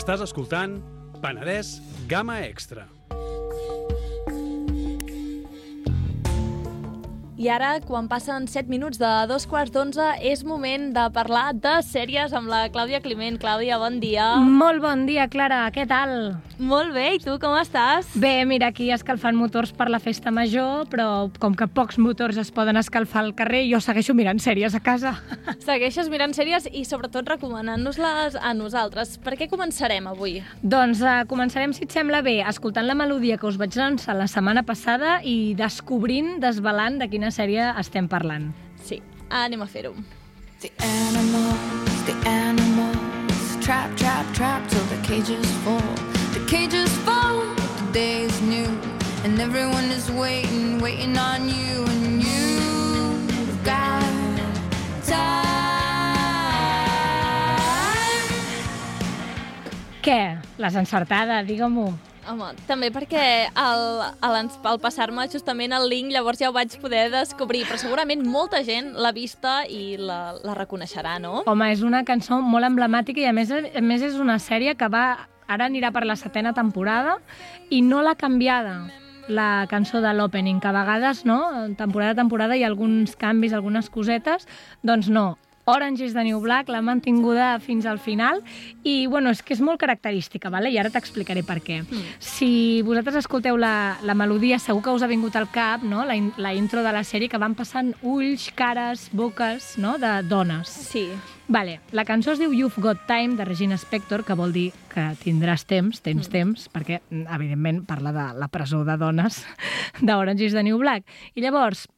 Estàs escoltant Penedès Gamma Extra. I ara, quan passen 7 minuts de dos quarts d'onze, és moment de parlar de sèries amb la Clàudia Climent. Clàudia, bon dia. Molt bon dia, Clara. Què tal? Molt bé, i tu com estàs? Bé, mira, aquí escalfant motors per la festa major, però com que pocs motors es poden escalfar al carrer, jo segueixo mirant sèries a casa. Segueixes mirant sèries i sobretot recomanant-nos-les a nosaltres. Per què començarem avui? Doncs uh, començarem, si et sembla bé, escoltant la melodia que us vaig lançar la setmana passada i descobrint, desvelant de quina sèrie estem parlant. Sí, anem a fer-ho. The animals, the animals, trap, trap, trap till the cages fall. The cages fall, the day is new, and everyone is waiting, waiting on you, and you've got time. Què? L'has encertada, digue-m'ho. Home, també perquè al, al, passar-me justament el link llavors ja ho vaig poder descobrir, però segurament molta gent l'ha vista i la, la reconeixerà, no? Home, és una cançó molt emblemàtica i a més, a més és una sèrie que va ara anirà per la setena temporada i no l'ha canviada la cançó de l'opening, que a vegades, no?, temporada a temporada hi ha alguns canvis, algunes cosetes, doncs no, Orange is the New Black, l'ha mantinguda fins al final i, bueno, és que és molt característica, vale? i ara t'explicaré per què. Mm. Si vosaltres escolteu la, la melodia, segur que us ha vingut al cap no? la, in, la intro de la sèrie, que van passant ulls, cares, boques no? de dones. Sí. Vale, la cançó es diu You've Got Time, de Regina Spector, que vol dir que tindràs temps, tens mm. temps, perquè, evidentment, parla de la presó de dones d'Orange is the New Black. I llavors,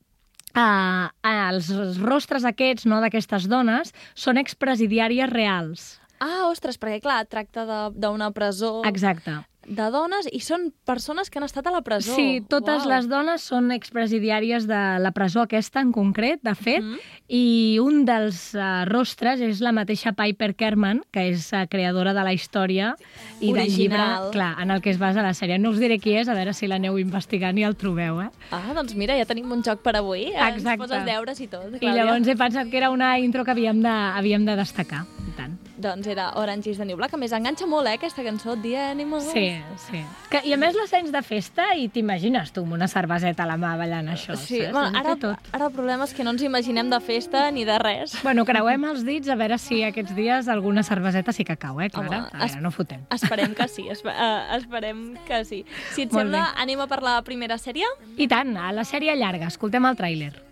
Uh, els rostres aquests, no, d'aquestes dones, són expresidiàries reals. Ah, ostres, perquè clar, tracta d'una presó... Exacte de dones i són persones que han estat a la presó. Sí, totes Uau. les dones són expresidiàries de la presó aquesta en concret, de fet, mm -hmm. i un dels uh, rostres és la mateixa Piper Kerman, que és uh, creadora de la història i del llibre clar, en el que es basa la sèrie. No us diré qui és, a veure si l'aneu investigant i el trobeu, eh? Ah, doncs mira, ja tenim un joc per avui. Exacte. Ens poses deures i tot, Clàudia. I llavors he pensat que era una intro que havíem de, havíem de destacar, i tant. Doncs era Orange is the New Black, a més enganxa molt, eh, aquesta cançó, The Animals. Sí, sí. Que, I a més la sents de festa i t'imagines tu amb una cerveseta a la mà ballant això, sí, saps? Bueno, ara, tot. ara el problema és que no ens imaginem de festa ni de res. Bueno, creuem els dits a veure si aquests dies alguna cerveseta sí que cau, eh, Clara? Home, a veure, no fotem. Esperem que sí, uh, esperem que sí. Si et molt sembla, bé. anem a per la primera sèrie? I tant, a la sèrie llarga, escoltem el tràiler.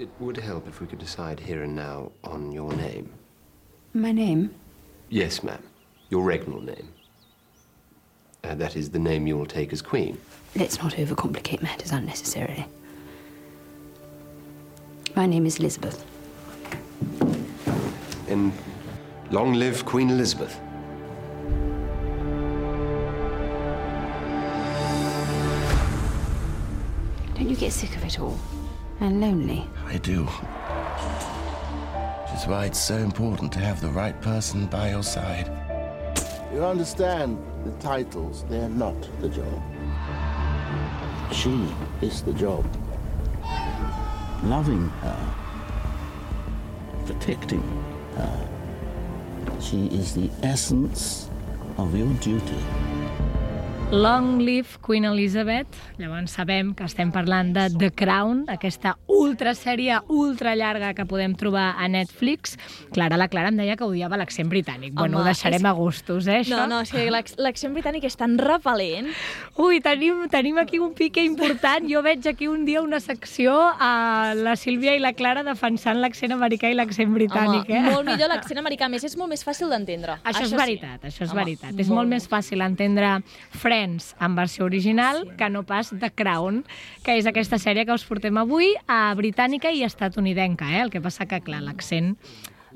It would help if we could decide here and now on your name. My name? Yes, ma'am. Your regnal name. Uh, that is the name you will take as queen. Let's not overcomplicate matters unnecessarily. My name is Elizabeth. And long live Queen Elizabeth. Don't you get sick of it all? And lonely? I do. Which is why it's so important to have the right person by your side. You understand, the titles, they're not the job. She is the job. Loving her, protecting her. She is the essence of your duty. Long Live Queen Elizabeth. Llavors sabem que estem parlant de The Crown, aquesta ultra sèrie ultra llarga que podem trobar a Netflix. Clara, la Clara em deia que odiava l'accent britànic. Home, bueno, ho deixarem és... a gustos, eh, això? No, no, és que l'accent britànic és tan repel·lent. Ui, tenim, tenim aquí un pique important. Jo veig aquí un dia una secció a la Sílvia i la Clara defensant l'accent americà i l'accent britànic, Home, eh? molt millor l'accent americà. Més, és molt més fàcil d'entendre. Això, això és veritat, sí. això és Home, veritat. És molt, molt més fàcil entendre Friends Friends en versió original que no pas The Crown, que és aquesta sèrie que us portem avui a britànica i estatunidenca, eh? El que passa que, clar, l'accent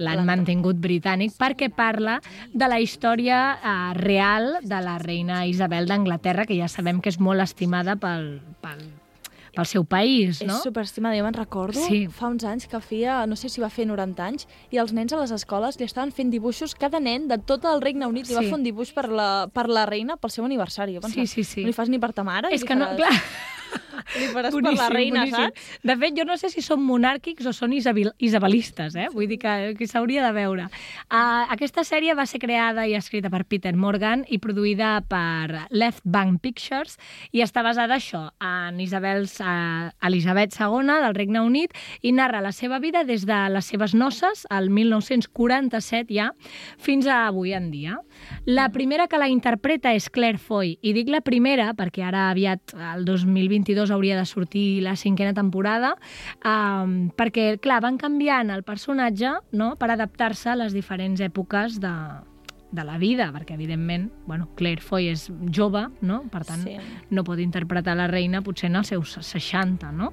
l'han mantingut britànic perquè parla de la història eh, real de la reina Isabel d'Anglaterra, que ja sabem que és molt estimada pel, pel, pel seu país, no? És superestimada. Jo me'n recordo Sí. fa uns anys que feia, no sé si va fer 90 anys, i els nens a les escoles li estaven fent dibuixos, cada nen de tot el Regne Unit li va Sí. fer un dibuix per la, per la reina pel seu aniversari. Jo pensava, Sí, sí, sí. No li fas ni per ta mare? És que no, faràs- clar, Li faràs per la reina, saps? De fet, jo no sé si són monàrquics o són isabil, isabelistes, eh? Vull dir que, que s'hauria de veure. Uh, aquesta sèrie va ser creada i escrita per Peter Morgan i produïda per Left Bank Pictures i està basada això en Isabel, uh, Elisabet II del Regne Unit i narra la seva vida des de les seves noces, al 1947 ja, fins a avui en dia. La primera que la interpreta és Claire Foy, i dic la primera perquè ara aviat, el 2022, hauria de sortir la cinquena temporada, um, perquè, clar, van canviant el personatge no?, per adaptar-se a les diferents èpoques de, de la vida, perquè evidentment, bueno, Claire Foy és jove, no? per tant, Sí. no pot interpretar la reina potser en els seus 60, no?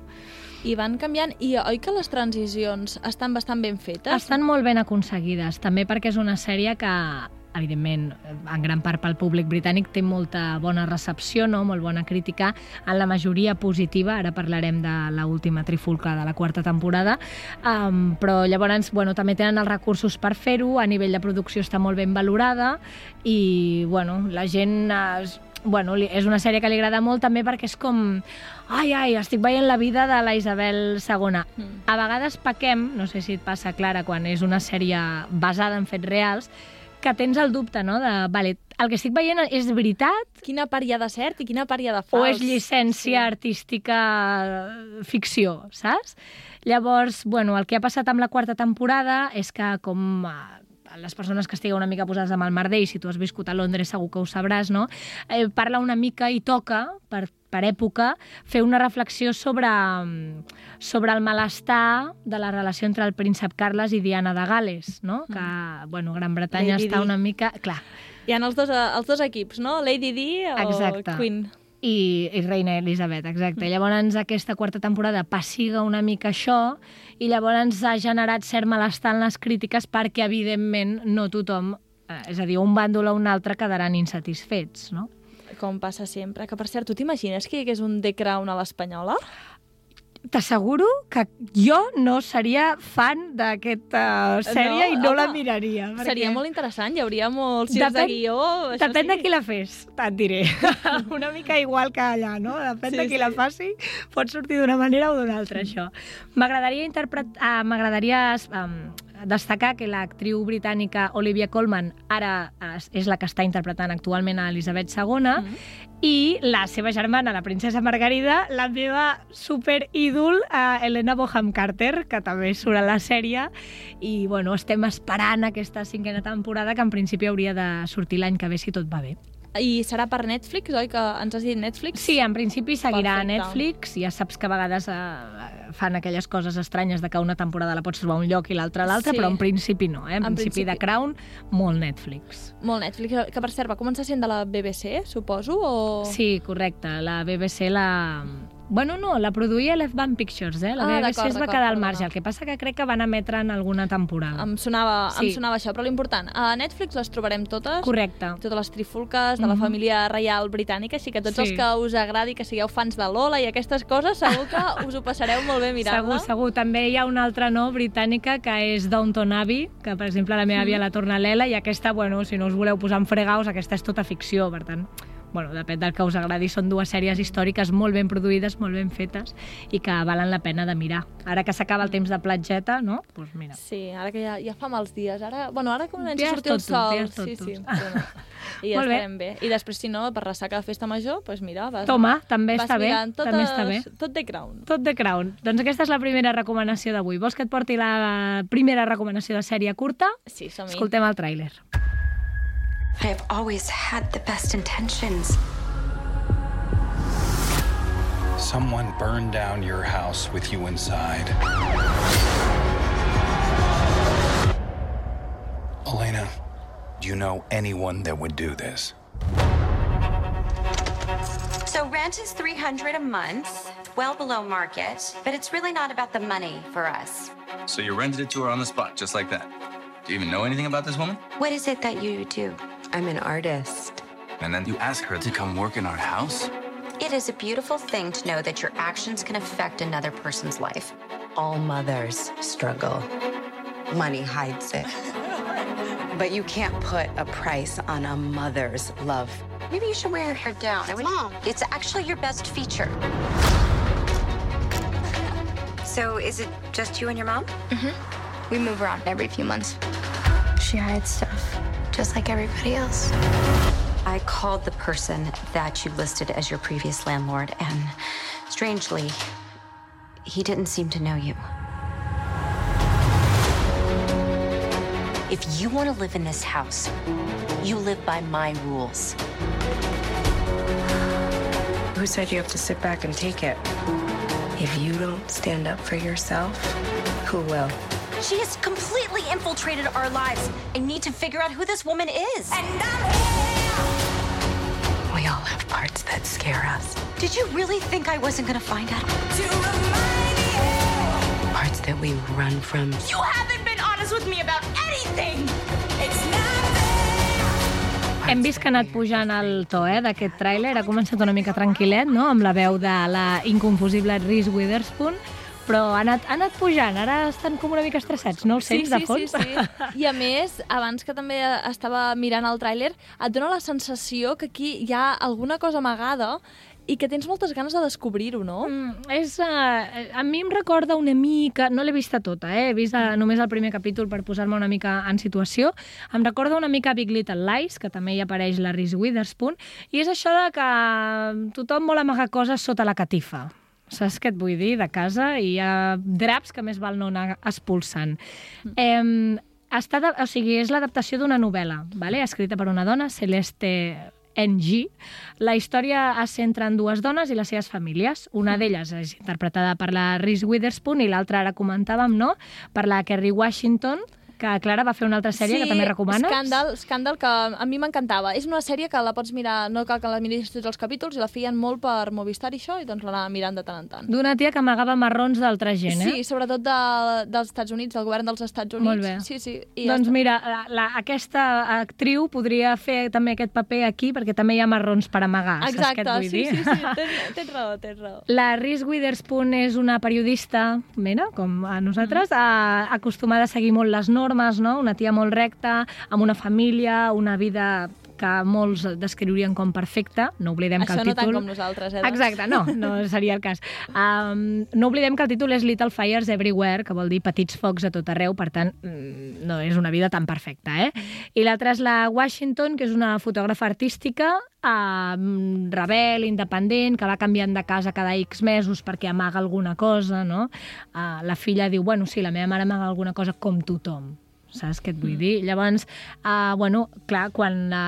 I van canviant, i oi que les transicions estan bastant ben fetes? Estan molt ben aconseguides, també perquè és una sèrie que, evidentment, en gran part pel públic britànic té molta bona recepció, no? molt bona crítica, en la majoria positiva, ara parlarem de la última trifulca de la quarta temporada, um, però llavors bueno, també tenen els recursos per fer-ho, a nivell de producció està molt ben valorada i bueno, la gent... Es, bueno, és una sèrie que li agrada molt també perquè és com... Ai, ai, estic veient la vida de la Isabel II. Mm. A vegades pequem, no sé si et passa, Clara, quan és una sèrie basada en fets reals, que tens el dubte, no?, de, vale, el que estic veient és veritat Quina part hi ha de cert i quina part hi ha de fals? o és llicència artística eh, ficció, saps? Llavors, bueno, el que ha passat amb la quarta temporada és que com eh, les persones que estigueu una mica posades amb el merder, i si tu has viscut a Londres segur que ho sabràs, no? Eh, parla una mica i toca, per, per època, fer una reflexió sobre, mm, sobre el malestar de la relació entre el príncep Carles i Diana de Gales, no? Que, bueno, Gran Bretanya Lady està una mica... Clar, Hi ha els dos, eh, els dos equips, no? Lady Di o Exacte. Queen. i, i Reina Elisabet, exacte. Llavors aquesta quarta temporada passiga una mica això i llavors ha generat cert malestar en les crítiques perquè, evidentment, no tothom, eh, és a dir, un bàndol o un altre quedaran insatisfets, no? Com passa sempre. Que, per cert, tu t'imagines que hi hagués un The Crown a l'espanyola? T'asseguro que jo no seria fan d'aquesta sèrie No? i no la Home, miraria. Seria molt interessant, hi hauria molts girs de guió. Depèn sí. de qui la fes, et diré. Una mica igual que allà, no? Depèn Sí, de qui sí. la faci, pot sortir d'una manera o d'una altra, això. M'agradaria interpret... ah, M'agradaria um, destacar que l'actriu britànica Olivia Colman ara és la que està interpretant actualment a Elisabet II Mhm. i la seva germana, la princesa Margarida, la meva superídol, uh, Helena Bonham Carter, que també surt a la sèrie, i bueno, estem esperant aquesta cinquena temporada, que en principi hauria de sortir l'any que ve, si tot va bé. I serà per Netflix, oi? Que ens has dit Netflix? Sí, en principi seguirà a Perfecte. Netflix, ja saps que a vegades eh, fan aquelles coses estranyes de que una temporada la pots trobar un lloc i l'altra a l'altre, Sí. però en principi no, eh? En, En principi, principi. de Crown, molt Netflix. Molt Netflix, que per cert va començar sent de la BBC, suposo, o... Sí, correcte, la BBC la... Bueno, no, la produïa Left Band Pictures, eh? La Ah, BBC es va quedar al marge, el que passa que crec que van emetre en alguna temporada. Em sonava, Sí. em sonava això, però l'important, a Netflix les trobarem totes, Correcte. totes les trifulques de la Mhm. família reial britànica, així que tots Sí. els que us agradi, que sigueu fans de Lola i aquestes coses, segur que us ho passareu molt bé mirant-la. Segur, segur. També hi ha una altra no britànica que és Downton Abbey, que per exemple la meva àvia la torna Lela, i aquesta, bueno, si no us voleu posar en fregaus, aquesta és tota ficció, per tant, bueno, depèn del que us agradi. Són dues sèries històriques molt ben produïdes, molt ben fetes, i que valen la pena de mirar. Ara que s'acaba el temps de platgeta, no? Doncs pues mira. Sí, ara que ja, ja fa mals dies. Ara, bueno, ara comença Dies a sortir el sol. dies sí, sí. Bueno, I ja Molt bé. estarem bé. I després, si no, per ressaca de festa major, doncs pues mira, vas, Toma, també vas està bé, totes, també està bé. Tot de Crown. Tot de Crown. Doncs aquesta és la primera recomanació d'avui. Vols que et porti la primera recomanació de sèrie curta? Sí, som-hi. Escoltem el tràiler. I have always had the best intentions. Someone burned down your house with you inside. Elena, do you know anyone that would do this? So rent is 300 a month, well below market, but it's really not about the money for us. So you rented it to her on the spot, just like that. Do you even know anything about this woman? What is it that you do? I'm an artist. And then you ask her to come work in our house? It is a beautiful thing to know that your actions can affect another person's life. All mothers struggle. Money hides it. But you can't put a price on a mother's love. Maybe you should wear your hair down. Mom. It's actually your best feature. So is it just you and your mom? Mm-hmm. We move around every few months. She hides stuff, just like everybody else. I called the person that you listed as your previous landlord, and strangely, he didn't seem to know you. If you want to live in this house, you live by my rules. Who said you have to sit back and take it? If you don't stand up for yourself, who will? She has completely infiltrated our lives. I need to figure out who this woman is. We all have parts that scare us. Did you really think I wasn't going to find out? Parts that we run from. You haven't been honest with me about anything. It's not Hem vist que ha anat pujant el to eh, d'aquest tràiler, ha començat una mica tranquil·let, no?, amb la veu de la inconfusible Reese Witherspoon, però ha anat, ha anat pujant, ara estan com una mica estressats, no els Sí, sents sí, de fons? sí, sí. I a més, abans que també estava mirant el tràiler, et dona la sensació que aquí hi ha alguna cosa amagada i que tens moltes ganes de descobrir-ho, no? Mm, és, uh, a mi em recorda una mica, no l'he vista tota, eh? he vist uh, només el primer capítol per posar-me una mica en situació, em recorda una mica Big Little Lies, que també hi apareix la Reese Witherspoon, i és això de que tothom vol amagar coses sota la catifa. Saps què et vull dir? De casa i hi ha draps que més val no anar expulsant. Eh, està de, o sigui, és l'adaptació d'una novel·la, vale? escrita per una dona, Celeste NG. La història es centra en dues dones i les seves famílies. Una d'elles és interpretada per la Reese Witherspoon i l'altra, ara comentàvem, no?, per la Kerry Washington, que Clara va fer una altra sèrie que també recomanes. Scandal, Scandal, que a mi m'encantava. És una sèrie que la pots mirar, no cal que la miris tots els capítols, i la feien molt per Movistar i això, i doncs l'anava mirant de tant en tant. D'una tia que amagava marrons d'altra gent, eh? Sí, sobretot de, dels Estats Units, del govern dels Estats Units. Molt bé. Sí, sí. I doncs ja mira, la, la, aquesta actriu podria fer també aquest paper aquí perquè també hi ha marrons per amagar, saps què et Exacte, vull sí, dir? sí, sí, tens, tens raó, tens raó. La Reese Witherspoon és una periodista, mira, com a nosaltres, a, acostumada a seguir molt les normes, no? Una tia molt recta, amb una família, una vida que molts descriurien com perfecta. No oblidem que Això el no tant títol... com nosaltres, eh? doncs? Exacte, no, no seria el cas. Um, no oblidem que el títol és Little Fires Everywhere, que vol dir petits focs a tot arreu, per tant, mm, no és una vida tan perfecta, eh? I l'altra és la Washington, que és una fotògrafa artística, uh, rebel, independent, que va canviant de casa cada X mesos perquè amaga alguna cosa, no? Uh, la filla diu, bueno, sí, la meva mare amaga alguna cosa com tothom, saps què et vull dir? Llavors, uh, bueno, clar, quan la,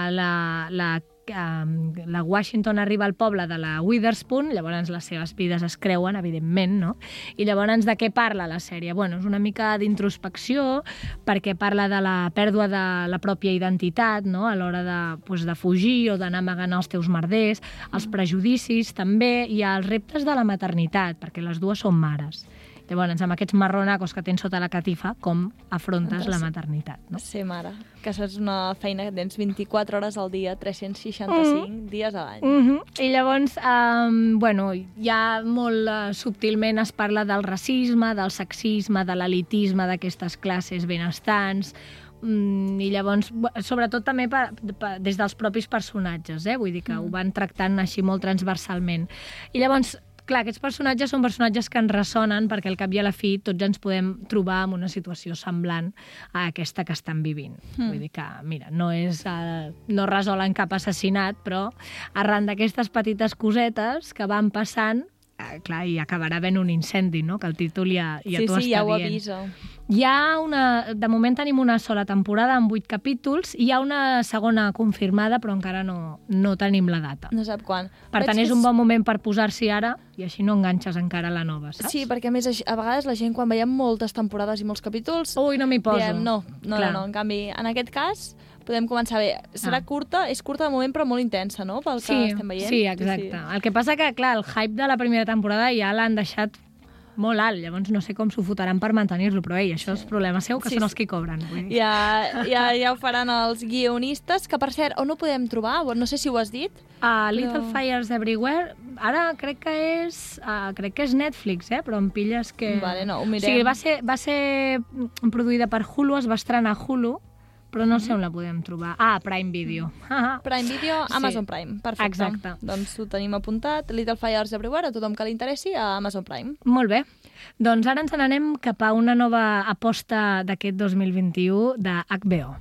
la um, la Washington arriba al poble de la Witherspoon, llavors les seves vides es creuen, evidentment, no? I llavors de què parla la sèrie? Bueno, és una mica d'introspecció, perquè parla de la pèrdua de la pròpia identitat, no? A l'hora de, pues, de fugir o d'anar amagant els teus merders, els prejudicis també, i els reptes de la maternitat, perquè les dues són mares. Llavors, amb aquests marronacos que tens sota la catifa, com afrontes la maternitat, no? Sí, mare, que això és una feina que tens 24 hores al dia, 365 Mm. dies a l'any. Mm -hmm. I llavors, um, bueno, ja molt uh, subtilment es parla del racisme, del sexisme, de l'elitisme d'aquestes classes benestants, mm, i llavors, sobretot també pa, pa, des dels propis personatges, eh? vull dir que ho van tractant així molt transversalment. I llavors, clar, aquests personatges són personatges que ens ressonen perquè al cap i a la fi tots ens podem trobar en una situació semblant a aquesta que estan vivint. Mm. Vull dir que, mira, no és eh, no resolen cap assassinat, però arran d'aquestes petites cosetes que van passant, clar, hi acabarà havent un incendi, no? Que el títol ja, ja sí, t'ho sí, està ja ho dient. avisa. Hi ha una... De moment tenim una sola temporada amb vuit capítols i hi ha una segona confirmada, però encara no, no tenim la data. No sap quan. Per Veig tant, és un bon moment per posar-s'hi ara i així no enganxes encara la nova, saps? Sí, perquè a més a vegades la gent quan veiem moltes temporades i molts capítols... Ui, no m'hi poso. Diem, no, no, no, no, en canvi, en aquest cas podem començar bé. Serà Ah. curta, és curta de moment però molt intensa, no?, pel que Sí, estem veient. sí, exacte. El que passa que, clar, el hype de la primera temporada ja l'han deixat molt alt, llavors no sé com s'ho fotran per mantenir-lo, però ei, això és problema seu, que Sí, són sí. els que cobren. Vull dir. Ja, ja, ja ho faran els guionistes, que per cert, on ho podem trobar? No sé si ho has dit. A Little Però- Fires Everywhere, ara crec que és uh, crec que és Netflix, eh? però em pilles que... Vale, no, ho O mirem. sigui, va ser, va ser produïda per Hulu, es va estrenar a Hulu, però no sé on la podem trobar. Ah, Prime Video. Ah, Prime Video, Sí. Amazon Prime. Perfecte. Exacte. Doncs ho tenim apuntat. Little Fires Everywhere, a tothom que li interessi, a Amazon Prime. Molt bé. Doncs ara ens n'anem cap a una nova aposta d'aquest 2021 de HBO.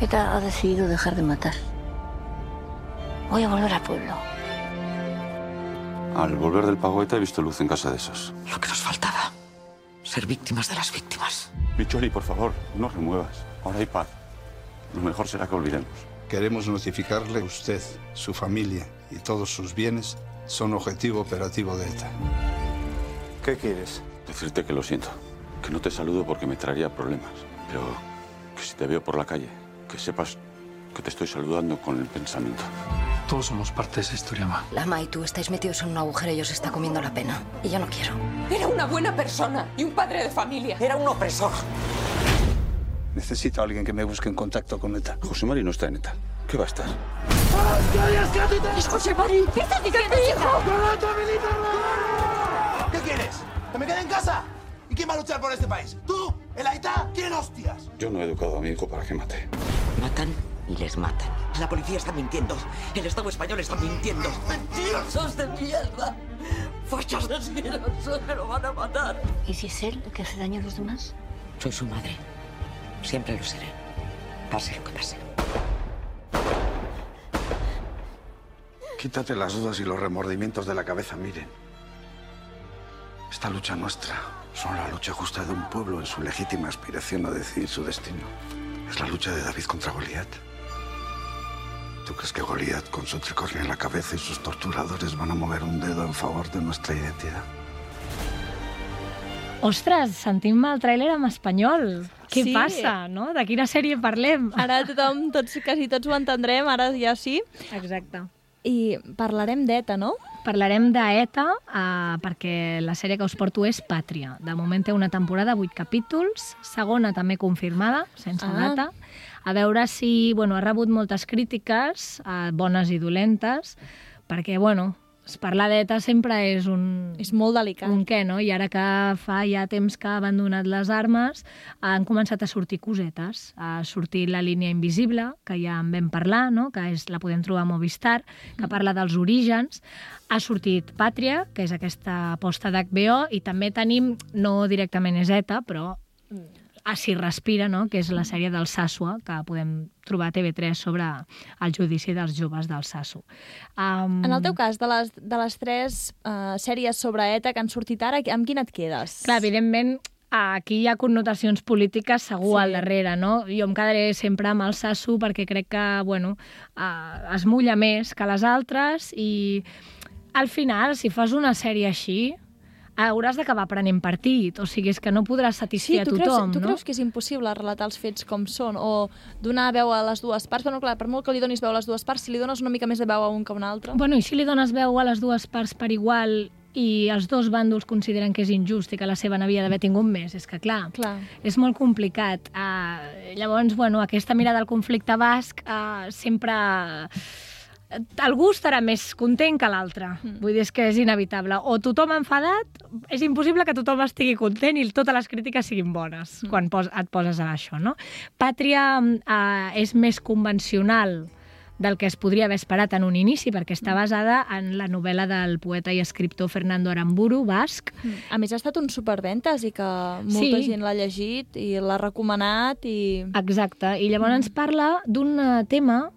ETA ha decidido dejar de matar. Voy a volver al pueblo. Al volver del pago ETA he visto luz en casa de esos. Lo que nos faltaba. Ser víctimas de las víctimas. Micholi, por favor, no remuevas. Ahora hay paz. Lo mejor será que olvidemos. Queremos notificarle que usted, su familia y todos sus bienes son objetivo operativo de ETA. ¿Qué quieres? Decirte que lo siento. Que no te saludo porque me traería problemas. Pero que si te veo por la calle, que sepas que te estoy saludando con el pensamiento. Todos somos parte de esa historia, ma. Lama y tú estáis metidos en un agujero y os está comiendo la pena. Y yo no quiero. Era una buena persona y un padre de familia. Era un opresor. Necesito a alguien que me busque en contacto con ETA. José Mari no está en ETA. ¿Qué va a estar? ¡Es José Mari! ¿Qué estás diciendo, hijo? ¿Qué quieres? ¿Que me quede en casa? ¿Y quién va a luchar por este país? ¿Tú? ¿El Aita? ¿Quién hostias? Yo no he educado a mi hijo para que mate. Matan y les matan. La policía está mintiendo. El Estado español está mintiendo. ¡Mentirosos de mierda! ¡Fachos asquerosos! ¡Me lo van a matar! ¿Y si es él el que hace daño a los demás? Soy su madre. Siempre lo seré. Pase lo que pase. Quítate las dudas y los remordimientos de la cabeza, miren. Esta lucha nuestra son la lucha justa de un pueblo en su legítima aspiración a decidir su destino. Es la lucha de David contra Goliat. ¿Tú crees que Goliat, con su tricornio en la cabeza y sus torturadores, van a mover un dedo en favor de nuestra identidad? Ostres, sentim el tràiler en espanyol. Què Sí. passa, no? De quina sèrie parlem? Ara tothom, tots, quasi tots ho entendrem, ara ja sí. Exacte. I parlarem d'ETA, no? Parlarem d'ETA eh, perquè la sèrie que us porto és Pàtria. De moment té una temporada, 8 capítols, segona també confirmada, sense Ah. data. A veure si bueno, ha rebut moltes crítiques, eh, bones i dolentes, perquè, bueno, parlar d'ETA sempre és un... És molt delicat. Un què, no? I ara que fa ja temps que ha abandonat les armes, han començat a sortir cosetes. Ha sortit la línia invisible, que ja en vam parlar, no? que és, la podem trobar a Movistar, que parla dels orígens. Ha sortit Pàtria, que és aquesta aposta d'HBO, i també tenim, no directament és ETA, però a Si respira, no? que és la sèrie del Sasua, que podem trobar a TV3 sobre el judici dels joves del Sasso. Um, En el teu cas, de les, de les tres uh, sèries sobre ETA que han sortit ara, amb quina et quedes? Clar, evidentment, aquí hi ha connotacions polítiques segur Sí. al darrere, no? Jo em quedaré sempre amb el Sasso perquè crec que, bueno, eh, es mulla més que les altres i al final, si fas una sèrie així, hauràs d'acabar prenent partit, o sigui, és que no podràs satisfer Sí, a tu, tothom, creus, tu no? creus que és impossible relatar els fets com són o donar veu a les dues parts? Però, clar, per molt que li donis veu a les dues parts, si li dones una mica més de veu a un que a un altre... Bueno, i si li dones veu a les dues parts per igual i els dos bàndols consideren que és injust i que la seva n'havia d'haver tingut més, és que clar, Clar. és molt complicat. Uh, llavors, bueno, aquesta mirada al conflicte basc uh, sempre... Algú estarà més content que l'altre. Mm. Vull dir, és que és inevitable. O tothom enfadat, és impossible que tothom estigui content i totes les crítiques siguin bones mm. quan pos, et poses a això, no? Pàtria uh, és més convencional del que es podria haver esperat en un inici, perquè està basada en la novel·la del poeta i escriptor Fernando Aramburu, basc. A més, ha estat un superventes i que molta Sí. gent l'ha llegit i l'ha recomanat i... Exacte, i llavors ens parla d'un eh, tema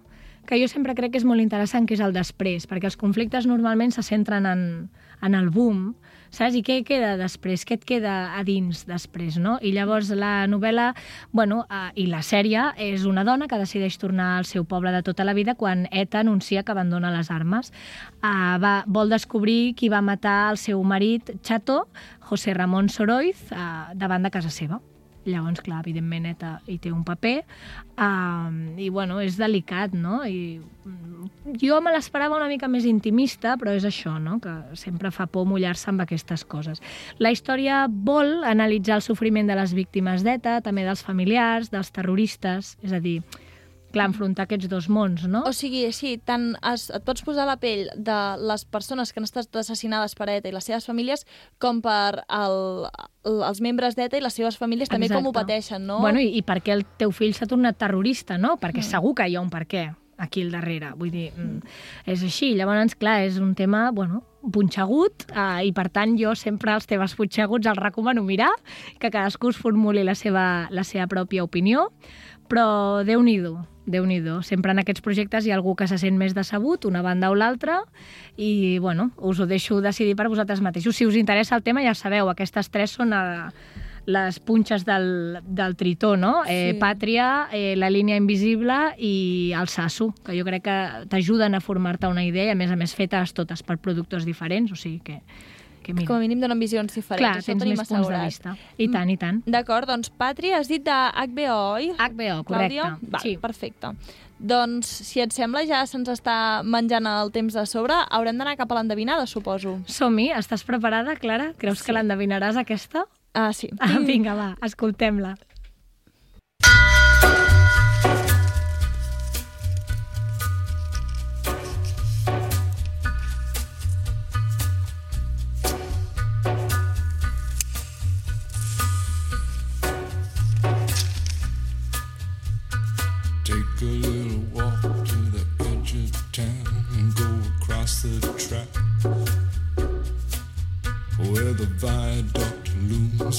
que jo sempre crec que és molt interessant, que és el després, perquè els conflictes normalment se centren en, en el boom, saps? I què queda després? Què et queda a dins després, no? I llavors la novel·la, bueno, eh, i la sèrie és una dona que decideix tornar al seu poble de tota la vida quan ETA anuncia que abandona les armes. Eh, va, vol descobrir qui va matar el seu marit Chato, José Ramon Soroiz, eh, davant de casa seva. Llavors, clar, evidentment, ETA hi té un paper um, i, bueno, és delicat, no? I mm, jo me l'esperava una mica més intimista, però és això, no? Que sempre fa por mullar-se amb aquestes coses. La història vol analitzar el sofriment de les víctimes d'ETA, també dels familiars, dels terroristes, és a dir, clar, enfrontar aquests dos mons, no? O sigui, sí, tant es, et pots posar la pell de les persones que han estat assassinades per ETA i les seves famílies com per el, el, els membres d'ETA i les seves famílies també com ho Exacte. pateixen, no? Bueno, i, i per què el teu fill s'ha tornat terrorista, no? Perquè Mm. segur que hi ha un per què aquí al darrere. Vull dir, mm, és així. Llavors, clar, és un tema, bueno, punxegut eh, i per tant jo sempre els temes punxeguts els recomano mirar, que cadascú es formuli la seva, la seva pròpia opinió, però Déu-n'hi-do, déu nhi Sempre en aquests projectes hi ha algú que se sent més decebut, una banda o l'altra, i bueno, us ho deixo decidir per vosaltres mateixos. Si us interessa el tema, ja sabeu, aquestes tres són a, les punxes del, del tritó, no? Sí. Eh, Pàtria, eh, la línia invisible i el sasso, que jo crec que t'ajuden a formar-te una idea a més a més, fetes totes per productors diferents, o sigui que que mira. Com a mínim donen visions diferents. Clar, tens més punts de vista. I tant, i tant. D'acord, doncs Pàtria, has dit de HBO, oi? HBO, correcte. Clàudia? Val, Sí. perfecte. Doncs, si et sembla, ja se'ns està menjant el temps de sobre. Haurem d'anar cap a l'endevinada, suposo. Som-hi, estàs preparada, Clara? Creus que l'endevinaràs, aquesta? Ah, sí. Ah, vinga, va, escoltem-la.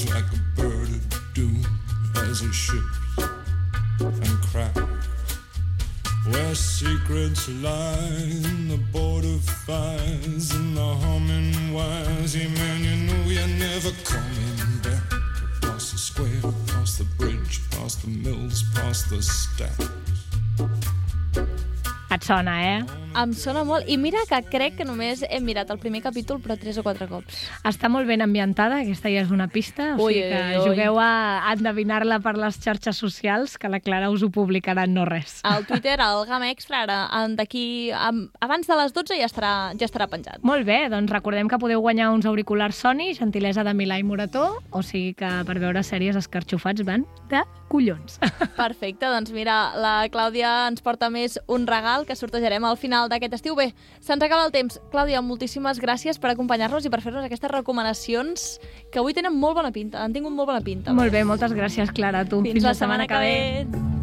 Like a bird of doom as it ships and cracks. Where secrets lie in the border fires and the humming wires. Yeah, man, you know you're never coming back. Across the square, across the bridge, past the mills, past the stacks. Et sona, eh? Em sona molt. I mira que crec que només hem mirat el primer capítol, però tres o quatre cops. Està molt ben ambientada, aquesta ja és una pista, o Ui, sigui que ui, ui. jugueu a a endevinar-la per les xarxes socials, que la Clara us ho publicarà no res. Al Twitter, al Gama Extra, ara, d'aquí... Abans de les 12 ja estarà, ja estarà penjat. Molt bé, doncs recordem que podeu guanyar uns auriculars Sony, gentilesa de Milà i Morató, o sigui que per veure sèries escarxofats van de collons. Perfecte, doncs mira, la Clàudia ens porta més un regal que sortejarem al final d'aquest estiu. Bé, se'ns acaba el temps. Clàudia, moltíssimes gràcies per acompanyar-nos i per fer-nos aquestes recomanacions que avui tenen molt bona pinta, han tingut molt bona pinta. Molt bé, moltes gràcies, Clara, a tu. Fins, la setmana que ve.